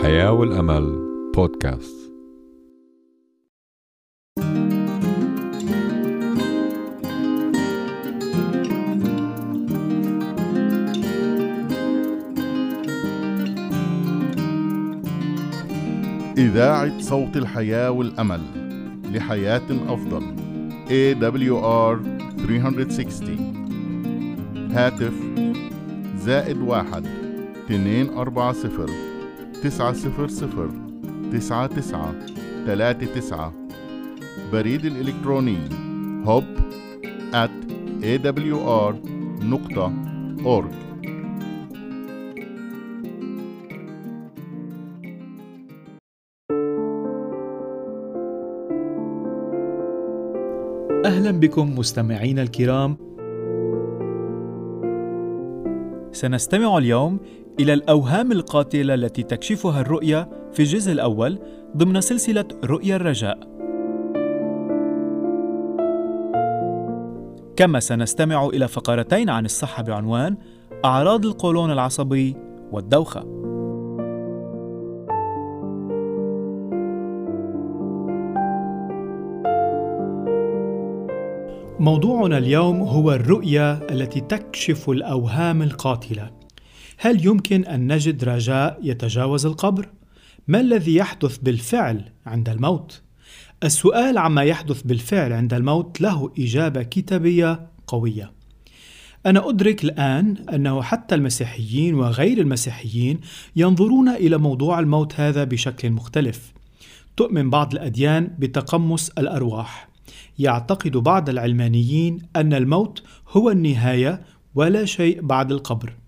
الحياة والأمل بودكاست. إذاعة صوت الحياة والأمل لحياة أفضل. AWR 360 هاتف زائد واحد اتنين أربعة صفر. تسعة صفر صفر تسعة تسعة تلاتة تسعة. بريد الإلكتروني hub at awr نقطة org. أهلا بكم مستمعينا الكرام. سنستمع اليوم إلى الأوهام القاتلة التي تكشفها الرؤيه في الجزء الأول ضمن سلسلة رؤيا الرجاء كما سنستمع إلى فقرتين عن الصحة بعنوان أعراض القولون العصبي والدوخة موضوعنا اليوم هو الرؤية التي تكشف الأوهام القاتلة. هل يمكن أن نجد رجاء يتجاوز القبر؟ ما الذي يحدث بالفعل عند الموت؟ السؤال عما يحدث بالفعل عند الموت له إجابة كتابية قوية. أنا أدرك الآن أنه حتى المسيحيين وغير المسيحيين ينظرون إلى موضوع الموت هذا بشكل مختلف. تؤمن بعض الأديان بتقمص الأرواح. يعتقد بعض العلمانيين أن الموت هو النهاية ولا شيء بعد القبر.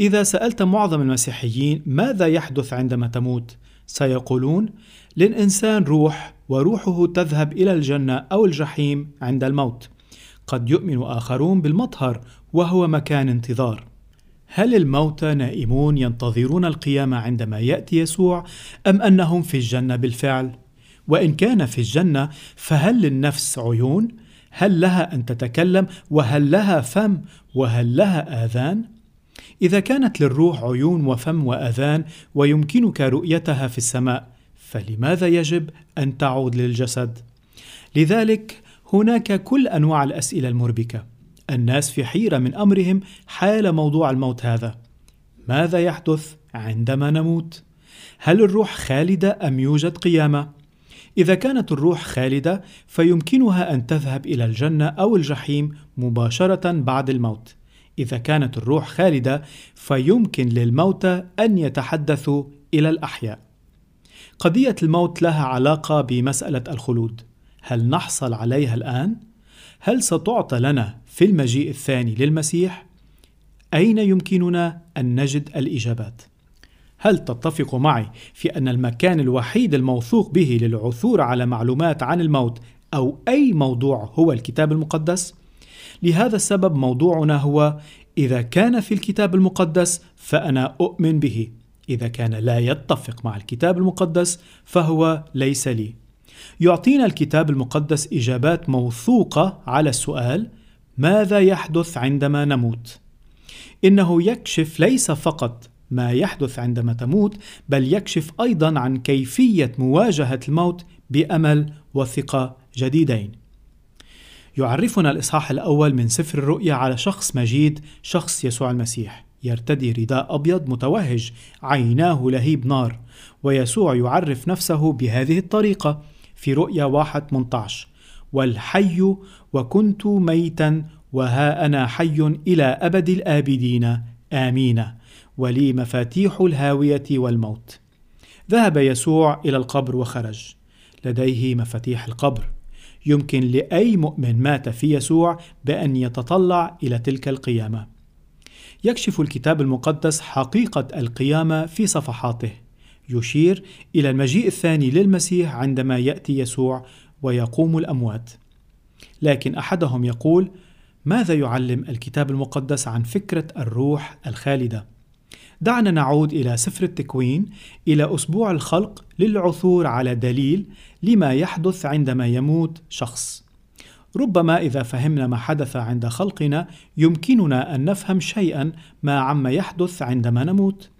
إذا سألت معظم المسيحيين ماذا يحدث عندما تموت؟ سيقولون: للإنسان روح وروحه تذهب إلى الجنة أو الجحيم عند الموت. قد يؤمن آخرون بالمطهر وهو مكان انتظار. هل الموتى نائمون ينتظرون القيامة عندما يأتي يسوع أم أنهم في الجنة بالفعل؟ وإن كان في الجنة فهل للنفس عيون هل لها أن تتكلم وهل لها فم وهل لها آذان إذا كانت للروح عيون وفم وأذان ويمكنك رؤيتها في السماء فلماذا يجب أن تعود للجسد؟ لذلك هناك كل أنواع الأسئلة المربكة. الناس في حيرة من أمرهم حال موضوع الموت هذا. ماذا يحدث عندما نموت؟ هل الروح خالدة أم يوجد قيامة؟ إذا كانت الروح خالدة فيمكنها أن تذهب إلى الجنة أو الجحيم مباشرة بعد الموت. إذا كانت الروح خالدة فيمكن للموتى أن يتحدثوا إلى الأحياء. قضية الموت لها علاقة بمسألة الخلود. هل نحصل عليها الآن؟ هل ستعطى لنا في المجيء الثاني للمسيح؟ أين يمكننا أن نجد الإجابات؟ هل تتفق معي في أن المكان الوحيد الموثوق به للعثور على معلومات عن الموت أو أي موضوع هو الكتاب المقدس؟ لهذا السبب موضوعنا هو إذا كان في الكتاب المقدس فأنا أؤمن به، إذا كان لا يتفق مع الكتاب المقدس فهو ليس لي. يعطينا الكتاب المقدس إجابات موثوقة على السؤال: ماذا يحدث عندما نموت؟ إنه يكشف ليس فقط ما يحدث عندما تموت بل يكشف أيضا عن كيفية مواجهة الموت بأمل وثقة جديدين يعرفنا الإصحاح الأول من سفر الرؤيا على شخص مجيد شخص يسوع المسيح. يرتدي رداء أبيض متوهج عيناه لهيب نار ويسوع يعرف نفسه بهذه الطريقة في رؤيا واحد 18 والحي وكنت ميتا وها أنا حي إلى أبد الآبدين. آمين. ولي مفاتيح الهاوية والموت. ذهب يسوع إلى القبر وخرج. لديه مفاتيح القبر. يمكن لأي مؤمن مات في يسوع بأن يتطلع إلى تلك القيامة. يكشف الكتاب المقدس حقيقة القيامة في صفحاته. يشير إلى المجيء الثاني للمسيح عندما يأتي يسوع ويقوم الأموات. لكن أحدهم يقول ماذا يعلم الكتاب المقدس عن فكرة الروح الخالدة؟ دعنا نعود إلى سفر التكوين إلى أسبوع الخلق للعثور على دليل لما يحدث عندما يموت شخص. ربما إذا فهمنا ما حدث عند خلقنا يمكننا أن نفهم شيئا ما عما يحدث عندما نموت.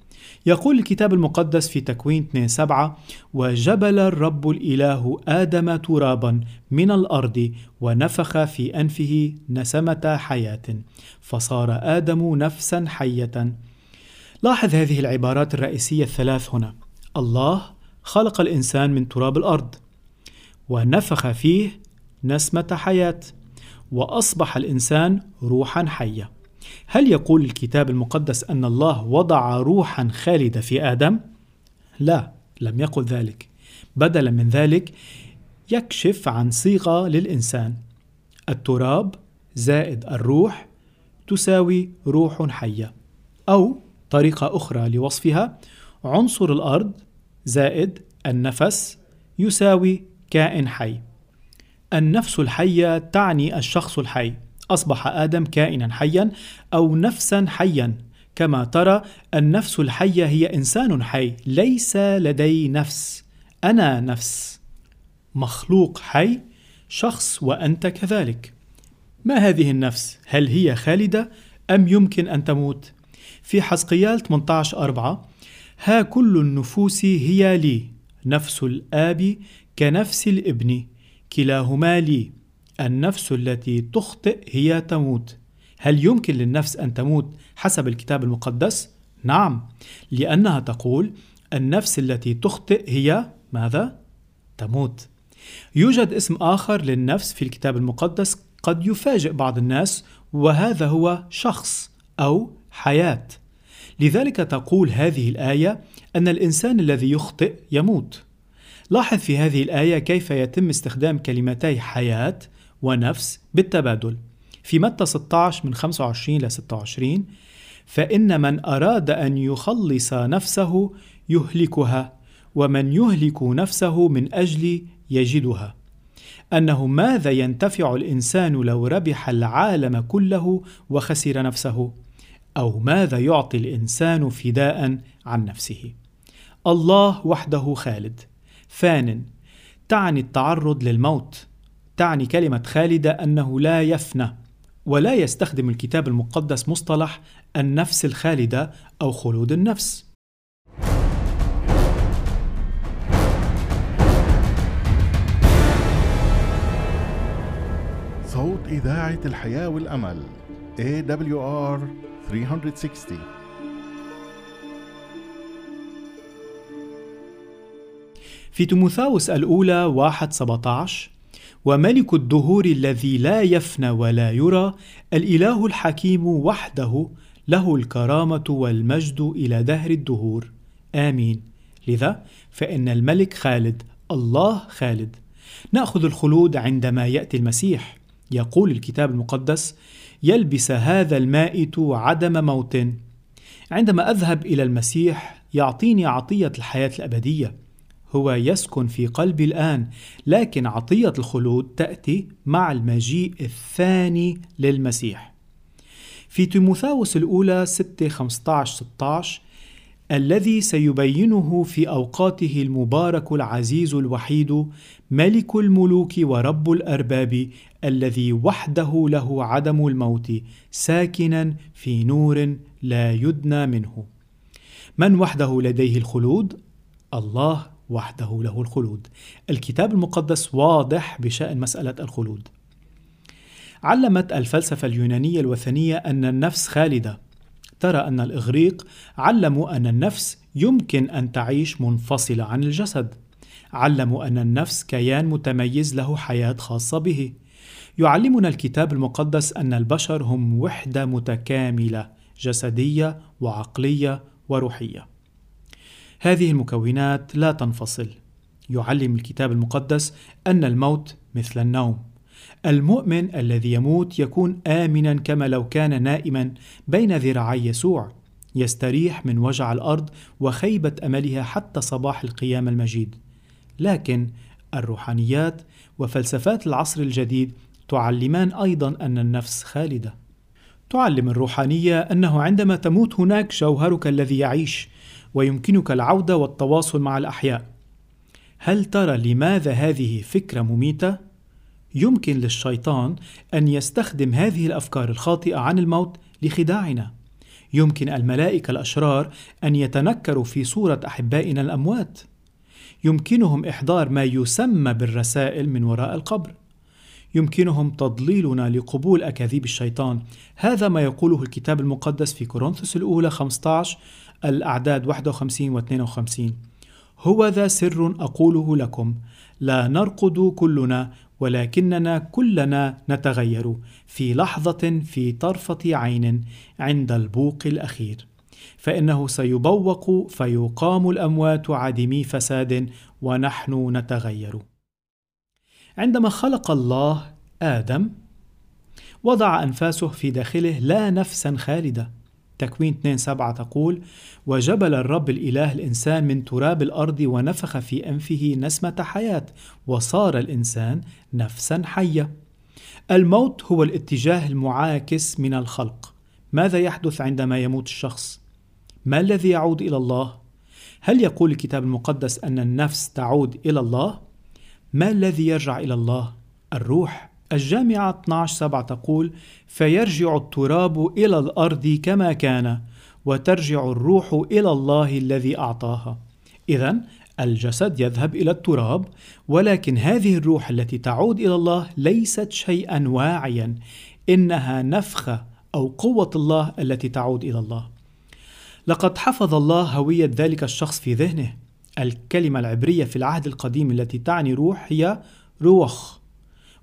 يقول الكتاب المقدس في تكوين 2 7 وجبل الرب الإله آدم ترابا من الأرض ونفخ في أنفه نسمة حياة فصار آدم نفسا حية لاحظ هذه العبارات الرئيسية الثلاث هنا الله خلق الإنسان من تراب الأرض ونفخ فيه نسمة حياة وأصبح الإنسان روحا حية. هل يقول الكتاب المقدس أن الله وضع روحا خالدة في آدم؟ لا لم يقل ذلك. بدلا من ذلك يكشف عن صيغة للإنسان. التراب زائد الروح تساوي روح حية أو طريقة أخرى لوصفها عنصر الأرض زائد النفس يساوي كائن حي. النفس الحية تعني الشخص الحي. أصبح آدم كائنا حيا أو نفسا حيا. كما ترى النفس الحية هي إنسان حي ليس لدي نفس. أنا نفس. مخلوق حي شخص وأنت كذلك. ما هذه النفس؟ هل هي خالدة؟ أم يمكن أن تموت؟ في حزقيال 18 أربعة ها كل النفوس هي لي نفس الآب كنفس الابن كلاهما لي. النفس التي تخطئ هي تموت. هل يمكن للنفس أن تموت حسب الكتاب المقدس؟ نعم لأنها تقول النفس التي تخطئ هي ماذا؟ تموت. يوجد اسم آخر للنفس في الكتاب المقدس قد يفاجئ بعض الناس وهذا هو شخص أو حياة. لذلك تقول هذه الآية أن الإنسان الذي يخطئ يموت. لاحظ في هذه الآية كيف يتم استخدام كلمتي حياة ونفس بالتبادل. في متى 16 من 25 ل 26 فإن من أراد أن يخلص نفسه يهلكها ومن يهلك نفسه من أجل يجدها. أنه ماذا ينتفع الإنسان لو ربح العالم كله وخسر نفسه؟ أو ماذا يعطي الإنسان فداء عن نفسه؟ الله وحده خالد. فان تعني التعرض للموت تعني كلمة خالدة أنه لا يفنى ولا يستخدم الكتاب المقدس مصطلح النفس الخالدة أو خلود النفس. صوت إذاعة الحياة والأمل AWR 360 في تيموثاوس الأولى 1 17 وملك الدهور الذي لا يفنى ولا يرى الإله الحكيم وحده له الكرامة والمجد إلى دهر الدهور. آمين. لذا فإن الملك خالد الله خالد. نأخذ الخلود عندما يأتي المسيح. يقول الكتاب المقدس يلبس هذا المائت عدم موت عندما أذهب إلى المسيح يعطيني عطية الحياة الأبدية. هو يسكن في قلبي الآن لكن عطية الخلود تأتي مع المجيء الثاني للمسيح. في تيموثاوس الأولى 6 15 16 الذي سيبينه في أوقاته المبارك العزيز الوحيد ملك الملوك ورب الأرباب الذي وحده له عدم الموت ساكنا في نور لا يدنى منه. من وحده لديه الخلود؟ الله وحده له الخلود. الكتاب المقدس واضح بشأن مسألة الخلود. علمت الفلسفة اليونانية الوثنية أن النفس خالدة. ترى أن الإغريق علموا أن النفس يمكن أن تعيش منفصلة عن الجسد. علموا أن النفس كيان متميز له حياة خاصة به. يعلمنا الكتاب المقدس أن البشر هم وحدة متكاملة جسدية وعقلية وروحية. هذه المكونات لا تنفصل. يعلم الكتاب المقدس أن الموت مثل النوم. المؤمن الذي يموت يكون امنا كما لو كان نائما بين ذراعي يسوع يستريح من وجع الأرض وخيبة أملها حتى صباح القيامة المجيد. لكن الروحانيات وفلسفات العصر الجديد تعلمان أيضا أن النفس خالدة. تعلم الروحانية أنه عندما تموت هناك جوهرك الذي يعيش ويمكنك العودة والتواصل مع الأحياء. هل ترى لماذا هذه فكرة مميتة؟ يمكن للشيطان أن يستخدم هذه الأفكار الخاطئة عن الموت لخداعنا. يمكن الملائكة الأشرار أن يتنكروا في صورة أحبائنا الأموات يمكنهم إحضار ما يسمى بالرسائل من وراء القبر يمكنهم تضليلنا لقبول أكاذيب الشيطان هذا ما يقوله الكتاب المقدس في كورنثوس الأولى 15 الأعداد 51 و 52 هو ذا سر أقوله لكم لا نرقد كلنا ولكننا كلنا نتغير في لحظة في طرفة عين عند البوق الأخير. فإنه سيبوق فيقام الأموات عدمي فساد ونحن نتغير. عندما خلق الله آدم وضع أنفاسه في داخله لا نفسا خالدة. تكوين 2 7 تقول وجبل الرب الإله الإنسان من تراب الأرض ونفخ في أنفه نسمة حياة وصار الإنسان نفسا حية الموت هو الاتجاه المعاكس من الخلق ماذا يحدث عندما يموت الشخص؟ ما الذي يعود إلى الله؟ هل يقول الكتاب المقدس أن النفس تعود إلى الله؟ ما الذي يرجع إلى الله؟ الروح الجامعة 12 7 تقول فيرجع التراب إلى الأرض كما كان وترجع الروح إلى الله الذي أعطاها. إذا الجسد يذهب إلى التراب ولكن هذه الروح التي تعود إلى الله ليست شيئا واعيا إنها نفخة أو قوة الله التي تعود إلى الله. لقد حفظ الله هوية ذلك الشخص في ذهنه. الكلمة العبرية في العهد القديم التي تعني روح هي روح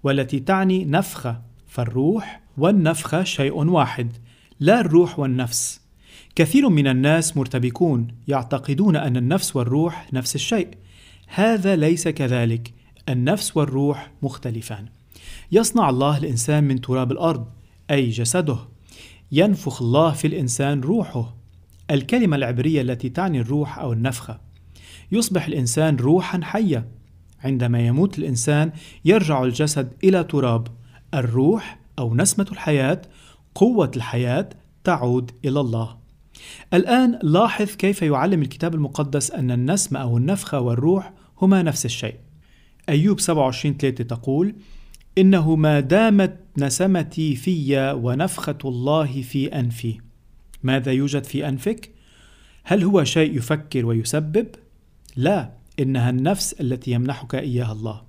والتي تعني نفخة فالروح والنفخة شيء واحد لا الروح والنفس. كثير من الناس مرتبكون يعتقدون أن النفس والروح نفس الشيء. هذا ليس كذلك النفس والروح مختلفان. يصنع الله الإنسان من تراب الأرض أي جسده. ينفخ الله في الإنسان روحه الكلمة العبرية التي تعني الروح أو النفخة يصبح الإنسان روحا حية. عندما يموت الإنسان يرجع الجسد إلى تراب. الروح أو نسمة الحياة قوة الحياة تعود إلى الله. الآن لاحظ كيف يعلم الكتاب المقدس أن النسمة أو النفخة والروح هما نفس الشيء. أيوب 27 3 تقول إنه ما دامت نسمتي في ونفخة الله في أنفي. ماذا يوجد في أنفك؟ هل هو شيء يفكر ويسبب؟ لا. إنها النفس التي يمنحك إياها الله.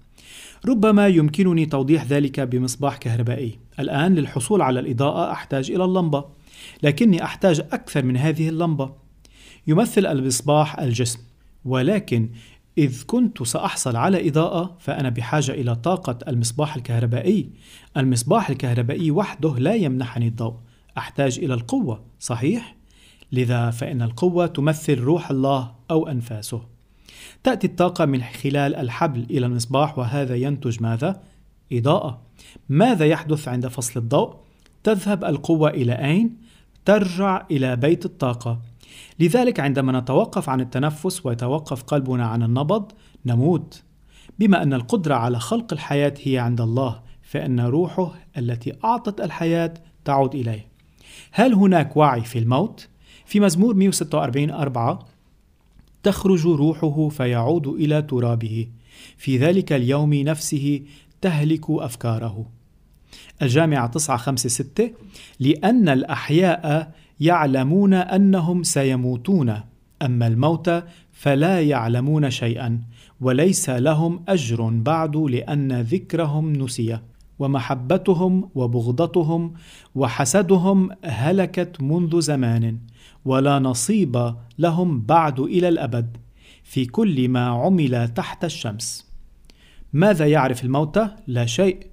ربما يمكنني توضيح ذلك بمصباح كهربائي. الآن للحصول على الإضاءة أحتاج إلى اللمبة لكني أحتاج أكثر من هذه اللمبة. يمثل المصباح الجسم ولكن إذ كنت سأحصل على إضاءة فأنا بحاجة إلى طاقة المصباح الكهربائي. المصباح الكهربائي وحده لا يمنحني الضوء. أحتاج إلى القوة صحيح؟ لذا فإن القوة تمثل روح الله أو أنفاسه. تأتي الطاقة من خلال الحبل إلى المصباح وهذا ينتج ماذا؟ إضاءة ماذا يحدث عند فصل الضوء؟ تذهب القوة إلى أين؟ ترجع إلى بيت الطاقة لذلك عندما نتوقف عن التنفس ويتوقف قلبنا عن النبض نموت بما أن القدرة على خلق الحياة هي عند الله فإن روحه التي أعطت الحياة تعود إليه هل هناك وعي في الموت؟ في مزمور 146 4 تخرج روحه فيعود إلى ترابه. في ذلك اليوم نفسه تهلك أفكاره. الجامعة 9 5 6 لأن الأحياء يعلمون أنهم سيموتون. أما الموتى فلا يعلمون شيئا وليس لهم أجر بعد لأن ذكرهم نسي. ومحبتهم وبغضتهم وحسدهم هلكت منذ زمان. ولا نصيب لهم بعد إلى الأبد في كل ما عمل تحت الشمس. ماذا يعرف الموتى؟ لا شيء.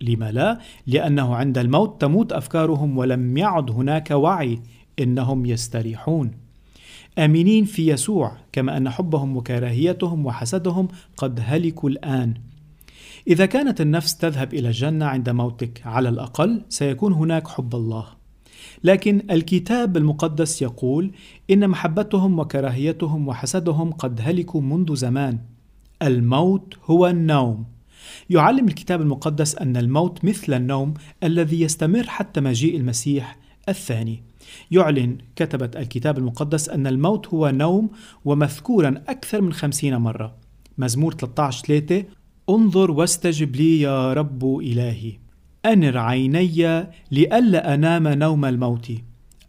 لما لا؟ لأنه عند الموت تموت أفكارهم ولم يعد هناك وعي إنهم يستريحون. آمنين في يسوع كما أن حبهم وكراهيتهم وحسدهم قد هلكوا الآن. إذا كانت النفس تذهب إلى الجنة عند موتك على الأقل سيكون هناك حب الله. لكن الكتاب المقدس يقول إن محبتهم وكراهيتهم وحسدهم قد هلكوا منذ زمان. الموت هو النوم. يعلم الكتاب المقدس أن الموت مثل النوم الذي يستمر حتى مجيء المسيح الثاني. يعلن كتبة الكتاب المقدس أن الموت هو نوم ومذكورا أكثر من خمسين مرة. مزمور 13 3 انظر واستجب لي يا رب إلهي. أنر عيني لئلا أنام نوم الموت.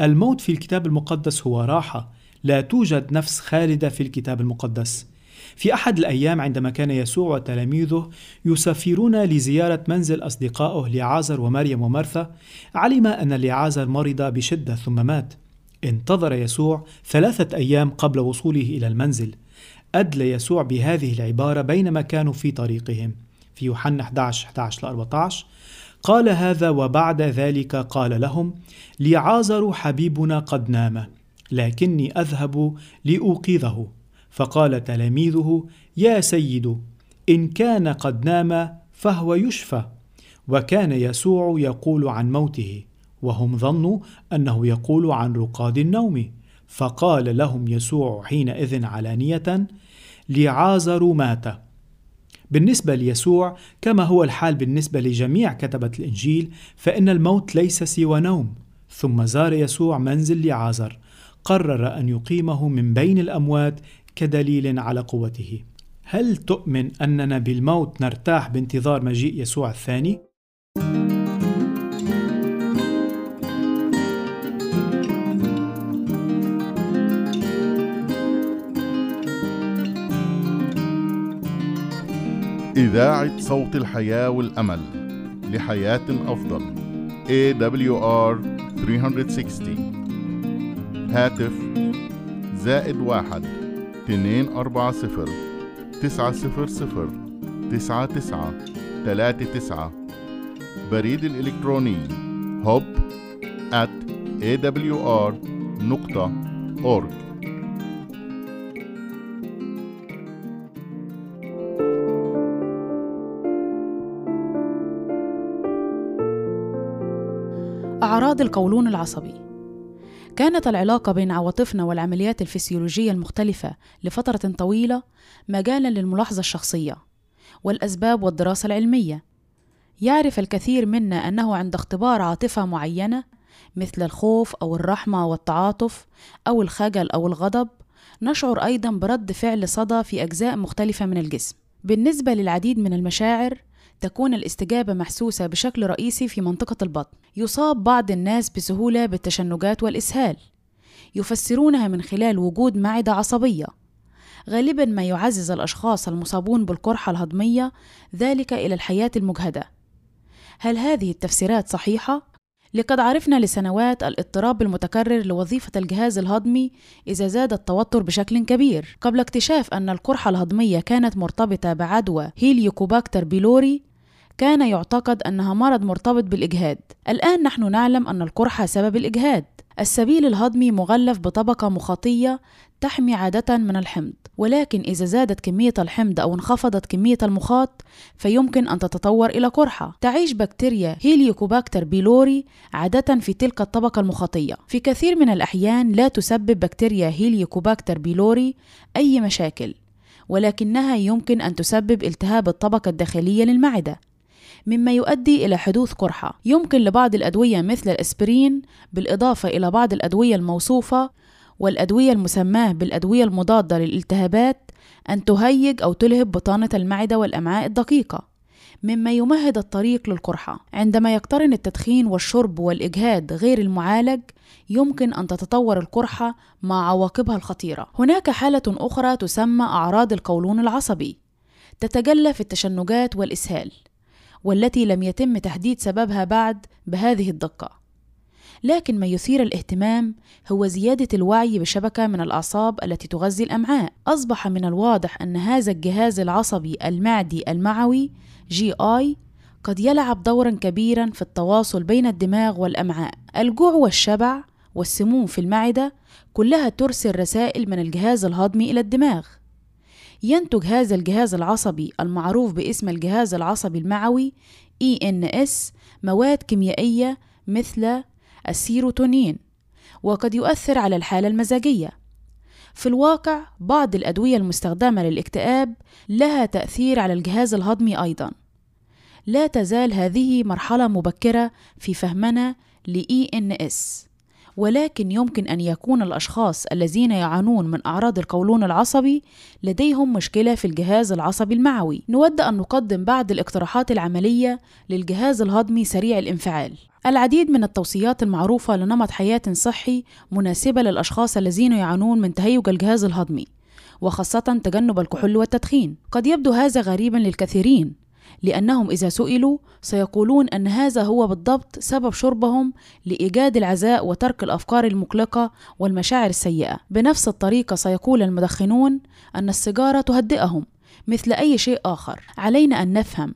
الموت في الكتاب المقدس هو راحة. لا توجد نفس خالدة في الكتاب المقدس. في أحد الأيام عندما كان يسوع وتلاميذه يسافرون لزيارة منزل أصدقائه لعازر ومريم ومرثا علم أن لعازر مرض بشدة ثم مات. انتظر يسوع ثلاثة أيام قبل وصوله إلى المنزل. أدلى يسوع بهذه العبارة بينما كانوا في طريقهم. في يوحنا 11 11 ل 14 قال هذا وبعد ذلك قال لهم لعازر حبيبنا قد نام لكني أذهب لأوقظه. فقال تلاميذه يا سيد إن كان قد نام فهو يشفى وكان يسوع يقول عن موته وهم ظنوا أنه يقول عن رقاد النوم. فقال لهم يسوع حينئذ علانية لعازر مات. بالنسبة ليسوع كما هو الحال بالنسبة لجميع كتبة الإنجيل فإن الموت ليس سوى نوم. ثم زار يسوع منزل لعازر. قرر أن يقيمه من بين الأموات كدليل على قوته. هل تؤمن أننا بالموت نرتاح بانتظار مجيء يسوع الثاني؟ إذاعة صوت الحياة والأمل لحياة أفضل AWR 360 هاتف زائد واحد اثنين أربعة صفر تسعة صفر صفر تسعة تسعة تلاتة تسعة. بريد الإلكتروني hub at awr أعراض القولون العصبي. كانت العلاقة بين عواطفنا والعمليات الفسيولوجية المختلفة لفترة طويلة مجالا للملاحظة الشخصية والأسباب والدراسة العلمية. يعرف الكثير منا أنه عند اختبار عاطفة معينة مثل الخوف أو الرحمة والتعاطف أو الخجل أو الغضب نشعر أيضا برد فعل صدى في أجزاء مختلفة من الجسم. بالنسبة للعديد من المشاعر تكون الاستجابة محسوسة بشكل رئيسي في منطقة البطن. يصاب بعض الناس بسهولة بالتشنجات والإسهال. يفسرونها من خلال وجود معدة عصبية. غالبا ما يعزز الأشخاص المصابون بالقرحة الهضمية ذلك إلى الحياة المجهدة. هل هذه التفسيرات صحيحة؟ لقد عرفنا لسنوات الاضطراب المتكرر لوظيفة الجهاز الهضمي إذا زاد التوتر بشكل كبير قبل اكتشاف أن القرحة الهضمية كانت مرتبطة بعدوى هيليوكوباكتر بيلوري كان يعتقد أنها مرض مرتبط بالإجهاد. الآن نحن نعلم أن القرحة سبب الإجهاد. السبيل الهضمي مغلف بطبقة مخاطية تحمي عادة من الحمض. ولكن إذا زادت كمية الحمض أو انخفضت كمية المخاط فيمكن أن تتطور إلى قرحة. تعيش بكتيريا هيليوكوباكتر بيلوري عادة في تلك الطبقة المخاطية. في كثير من الأحيان لا تسبب بكتيريا هيليوكوباكتر بيلوري أي مشاكل ولكنها يمكن أن تسبب التهاب الطبقة الداخلية للمعدة. مما يؤدي إلى حدوث قرحة. يمكن لبعض الأدوية مثل الأسبرين بالإضافة إلى بعض الأدوية الموصوفة والأدوية المسماة بالأدوية المضادة للالتهابات أن تهيج أو تلهب بطانة المعدة والأمعاء الدقيقة مما يمهد الطريق للقرحة. عندما يقترن التدخين والشرب والإجهاد غير المعالج يمكن أن تتطور القرحة مع عواقبها الخطيرة. هناك حالة أخرى تسمى أعراض القولون العصبي تتجلى في التشنجات والإسهال. والتي لم يتم تحديد سببها بعد بهذه الدقة لكن ما يثير الاهتمام هو زيادة الوعي بشبكة من الأعصاب التي تغذي الأمعاء. أصبح من الواضح أن هذا الجهاز العصبي المعدي المعوي جي آي قد يلعب دورا كبيرا في التواصل بين الدماغ والأمعاء. الجوع والشبع والسموم في المعدة كلها ترسل رسائل من الجهاز الهضمي إلى الدماغ. ينتج هذا الجهاز العصبي المعروف باسم الجهاز العصبي المعوي ENS مواد كيميائية مثل السيروتونين وقد يؤثر على الحالة المزاجية. في الواقع بعض الأدوية المستخدمة للاكتئاب لها تأثير على الجهاز الهضمي أيضا. لا تزال هذه مرحلة مبكرة في فهمنا ل ENS ولكن يمكن أن يكون الأشخاص الذين يعانون من أعراض القولون العصبي لديهم مشكلة في الجهاز العصبي المعوي. نود أن نقدم بعض الاقتراحات العملية للجهاز الهضمي سريع الانفعال. العديد من التوصيات المعروفة لنمط حياة صحي مناسبة للأشخاص الذين يعانون من تهيج الجهاز الهضمي وخاصة تجنب الكحول والتدخين قد يبدو هذا غريبا للكثيرين لأنهم إذا سئلوا سيقولون أن هذا هو بالضبط سبب شربهم لإيجاد العزاء وترك الأفكار المقلقة والمشاعر السيئة بنفس الطريقة سيقول المدخنون أن السيجارة تهدئهم مثل أي شيء آخر علينا أن نفهم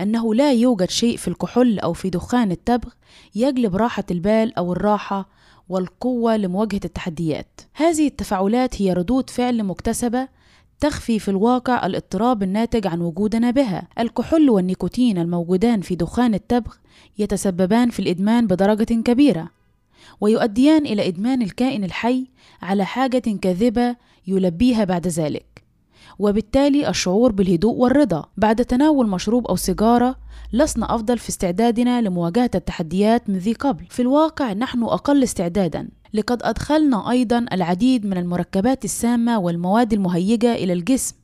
أنه لا يوجد شيء في الكحول أو في دخان التبغ يجلب راحة البال أو الراحة والقوة لمواجهة التحديات. هذه التفاعلات هي ردود فعل مكتسبة تخفي في الواقع الاضطراب الناتج عن وجودنا بها. الكحول والنيكوتين الموجودان في دخان التبغ يتسببان في الإدمان بدرجة كبيرة، ويؤديان إلى إدمان الكائن الحي على حاجة كاذبة يلبيها بعد ذلك. وبالتالي الشعور بالهدوء والرضا بعد تناول مشروب أو سيجارة لسنا أفضل في استعدادنا لمواجهة التحديات من ذي قبل في الواقع نحن أقل استعدادا لقد أدخلنا أيضا العديد من المركبات السامة والمواد المهيجة إلى الجسم.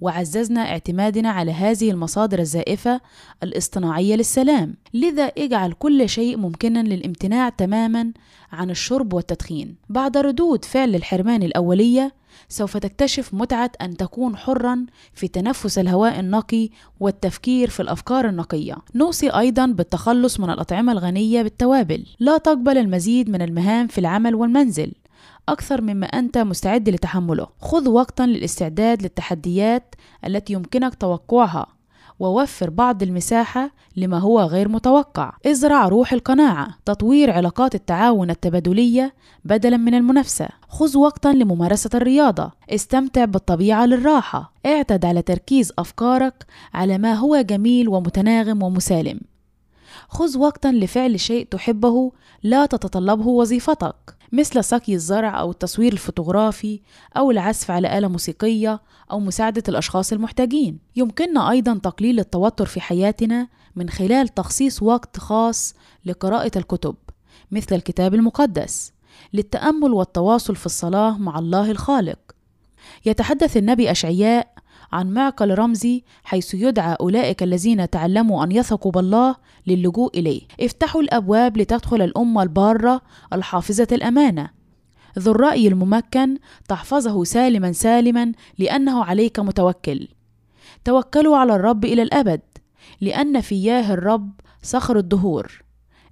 وعززنا اعتمادنا على هذه المصادر الزائفة الاصطناعية للسلام لذا اجعل كل شيء ممكنا للامتناع تماما عن الشرب والتدخين بعد ردود فعل الحرمان الأولية سوف تكتشف متعة أن تكون حرا في تنفس الهواء النقي والتفكير في الأفكار النقية. نوصي أيضا بالتخلص من الأطعمة الغنية بالتوابل. لا تقبل المزيد من المهام في العمل والمنزل. أكثر مما أنت مستعد لتحمله. خذ وقتا للاستعداد للتحديات التي يمكنك توقعها ووفر بعض المساحة لما هو غير متوقع. ازرع روح القناعة، تطوير علاقات التعاون التبادلية بدلا من المنافسة. خذ وقتا لممارسة الرياضة، استمتع بالطبيعة للراحة. اعتد على تركيز أفكارك على ما هو جميل ومتناغم ومسالم. خذ وقتا لفعل شيء تحبه لا تتطلبه وظيفتك مثل سقي الزرع أو التصوير الفوتوغرافي أو العزف على آلة موسيقية أو مساعدة الأشخاص المحتاجين. يمكننا أيضا تقليل التوتر في حياتنا من خلال تخصيص وقت خاص لقراءة الكتب مثل الكتاب المقدس للتأمل والتواصل في الصلاة مع الله الخالق. يتحدث النبي أشعياء عن معقل رمزي حيث يدعى أولئك الذين تعلموا أن يثقوا بالله للجوء إليه. افتحوا الأبواب لتدخل الأمة البارة الحافظة الأمانة. ذو الرأي الممكن تحفظه سالما سالما لأنه عليك متوكل. توكلوا على الرب إلى الأبد لأن فياه الرب صخر الدهور.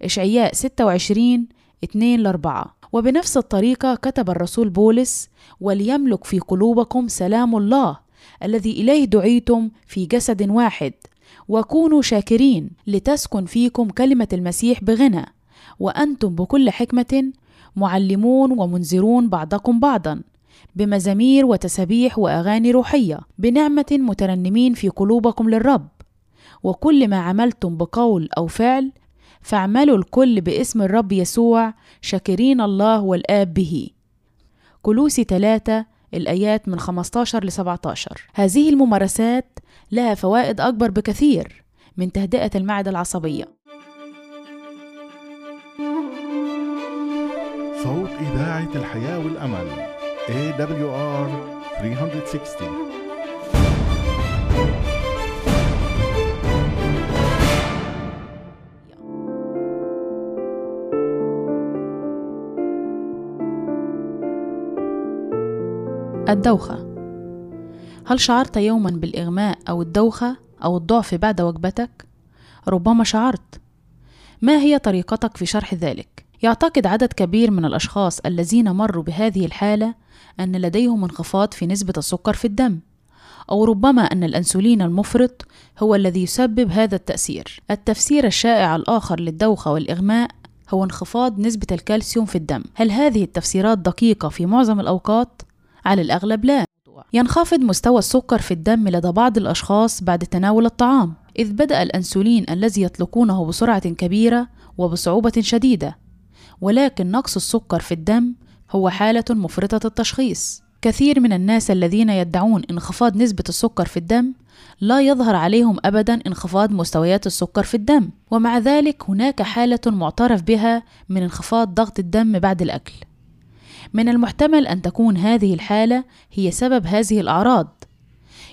إشعياء 26 2 ل 4 وبنفس الطريقة كتب الرسول بولس وليملك في قلوبكم سلام الله الذي إليه دعيتم في جسد واحد. وكونوا شاكرين لتسكن فيكم كلمة المسيح بغنى. وأنتم بكل حكمة معلمون ومنذرون بعضكم بعضا بمزامير وتسابيح وأغاني روحية بنعمة مترنمين في قلوبكم للرب. وكل ما عملتم بقول أو فعل فاعملوا الكل باسم الرب يسوع شاكرين الله والآب به. كلوسي 3 الآيات من 15 ل 17 هذه الممارسات لها فوائد أكبر بكثير من تهدئة المعدة العصبية. صوت إذاعة الحياة والأمل AWR 360 الدوخة هل شعرت يوما بالإغماء أو الدوخة أو الضعف بعد وجبتك؟ ربما شعرت ما هي طريقتك في شرح ذلك؟ يعتقد عدد كبير من الأشخاص الذين مروا بهذه الحالة أن لديهم انخفاض في نسبة السكر في الدم أو ربما أن الأنسولين المفرط هو الذي يسبب هذا التأثير. التفسير الشائع الآخر للدوخة والإغماء هو انخفاض نسبة الكالسيوم في الدم. هل هذه التفسيرات دقيقة في معظم الأوقات؟ على الأغلب لا. ينخفض مستوى السكر في الدم لدى بعض الأشخاص بعد تناول الطعام، إذ بدأ الأنسولين الذي يطلقونه بسرعة كبيرة وبصعوبة شديدة، ولكن نقص السكر في الدم هو حالة مفرطة التشخيص. كثير من الناس الذين يدعون انخفاض نسبة السكر في الدم لا يظهر عليهم أبدا انخفاض مستويات السكر في الدم، ومع ذلك هناك حالة معترف بها من انخفاض ضغط الدم بعد الأكل. من المحتمل أن تكون هذه الحالة هي سبب هذه الأعراض.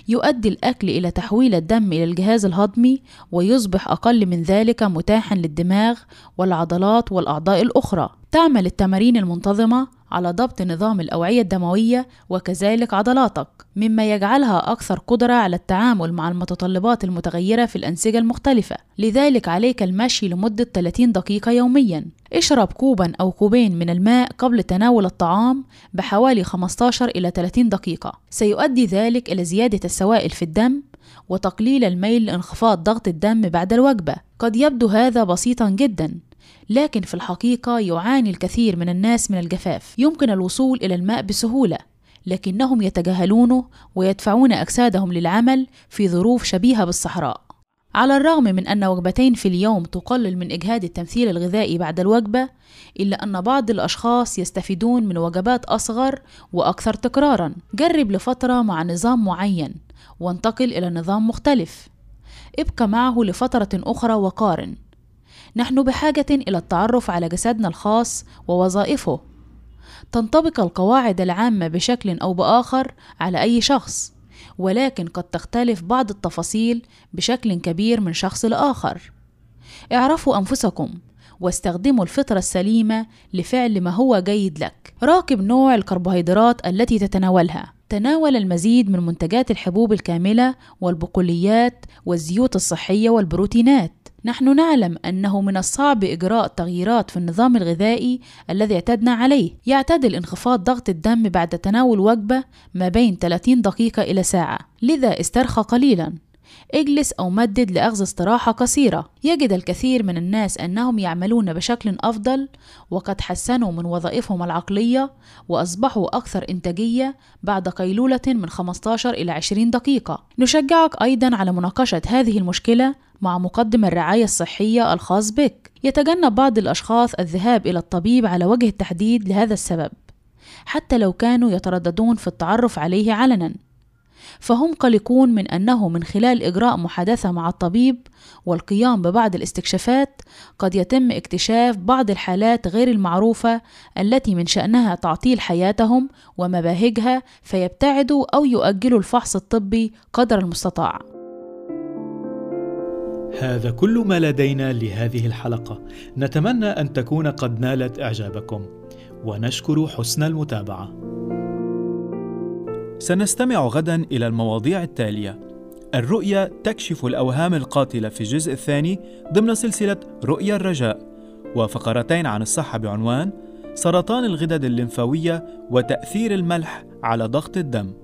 يؤدي الأكل إلى تحويل الدم إلى الجهاز الهضمي ويصبح أقل من ذلك متاحا للدماغ والعضلات والأعضاء الأخرى تعمل التمارين المنتظمة على ضبط نظام الأوعية الدموية وكذلك عضلاتك مما يجعلها أكثر قدرة على التعامل مع المتطلبات المتغيرة في الأنسجة المختلفة. لذلك عليك المشي لمدة 30 دقيقة يوميا. اشرب كوبا أو كوبين من الماء قبل تناول الطعام بحوالي 15 إلى 30 دقيقة. سيؤدي ذلك إلى زيادة السوائل في الدم وتقليل الميل لانخفاض ضغط الدم بعد الوجبة. قد يبدو هذا بسيطا جدا. لكن في الحقيقة يعاني الكثير من الناس من الجفاف. يمكن الوصول إلى الماء بسهولة لكنهم يتجاهلونه ويدفعون أجسادهم للعمل في ظروف شبيهة بالصحراء. على الرغم من أن وجبتين في اليوم تقلل من إجهاد التمثيل الغذائي بعد الوجبة إلا أن بعض الأشخاص يستفيدون من وجبات أصغر وأكثر تكرارا. جرب لفترة مع نظام معين وانتقل إلى نظام مختلف. ابقى معه لفترة أخرى وقارن. نحن بحاجة إلى التعرف على جسدنا الخاص ووظائفه. تنطبق القواعد العامة بشكل أو بآخر على أي شخص ولكن قد تختلف بعض التفاصيل بشكل كبير من شخص لآخر. اعرفوا أنفسكم واستخدموا الفطرة السليمة لفعل ما هو جيد لك. راقب نوع الكربوهيدرات التي تتناولها. تناول المزيد من منتجات الحبوب الكاملة والبقوليات والزيوت الصحية والبروتينات. نحن نعلم أنه من الصعب إجراء تغييرات في النظام الغذائي الذي اعتدنا عليه. يعتدل انخفاض ضغط الدم بعد تناول وجبة ما بين 30 دقيقة إلى ساعة. لذا استرخى قليلا. اجلس أو مدد لأخذ استراحة قصيرة. يجد الكثير من الناس أنهم يعملون بشكل أفضل وقد حسنوا من وظائفهم العقلية وأصبحوا أكثر إنتاجية بعد قيلولة من 15 إلى 20 دقيقة. نشجعك أيضا على مناقشة هذه المشكلة مع مقدم الرعاية الصحية الخاص بك يتجنب بعض الأشخاص الذهاب إلى الطبيب على وجه التحديد لهذا السبب حتى لو كانوا يترددون في التعرف عليه علنا فهم قلقون من أنه من خلال إجراء محادثة مع الطبيب والقيام ببعض الاستكشافات قد يتم اكتشاف بعض الحالات غير المعروفة التي من شأنها تعطيل حياتهم ومباهجها فيبتعدوا أو يؤجلوا الفحص الطبي قدر المستطاع. هذا كل ما لدينا لهذه الحلقة. نتمنى أن تكون قد نالت إعجابكم. ونشكر حسن المتابعة. سنستمع غدا إلى المواضيع التالية. الرؤية تكشف الأوهام القاتلة في الجزء الثاني ضمن سلسلة رؤيا الرجاء. وفقرتين عن الصحة بعنوان سرطان الغدد الليمفاوية وتأثير الملح على ضغط الدم.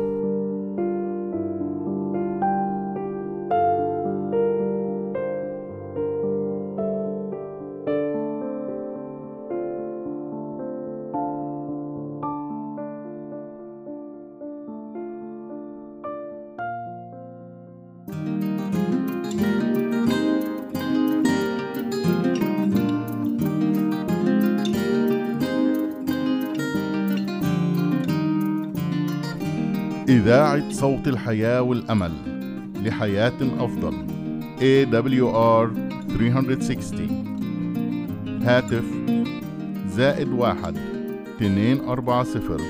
إذاعة صوت الحياة والأمل لحياة أفضل AWR 360 هاتف زائد واحد اثنين أربعة صفر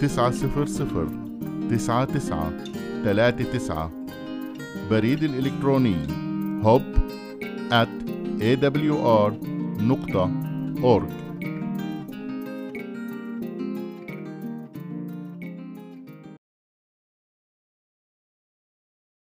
تسعة صفر صفر تسعة تسعة ثلاثة تسعة. بريد الإلكتروني hub at awr نقطة org.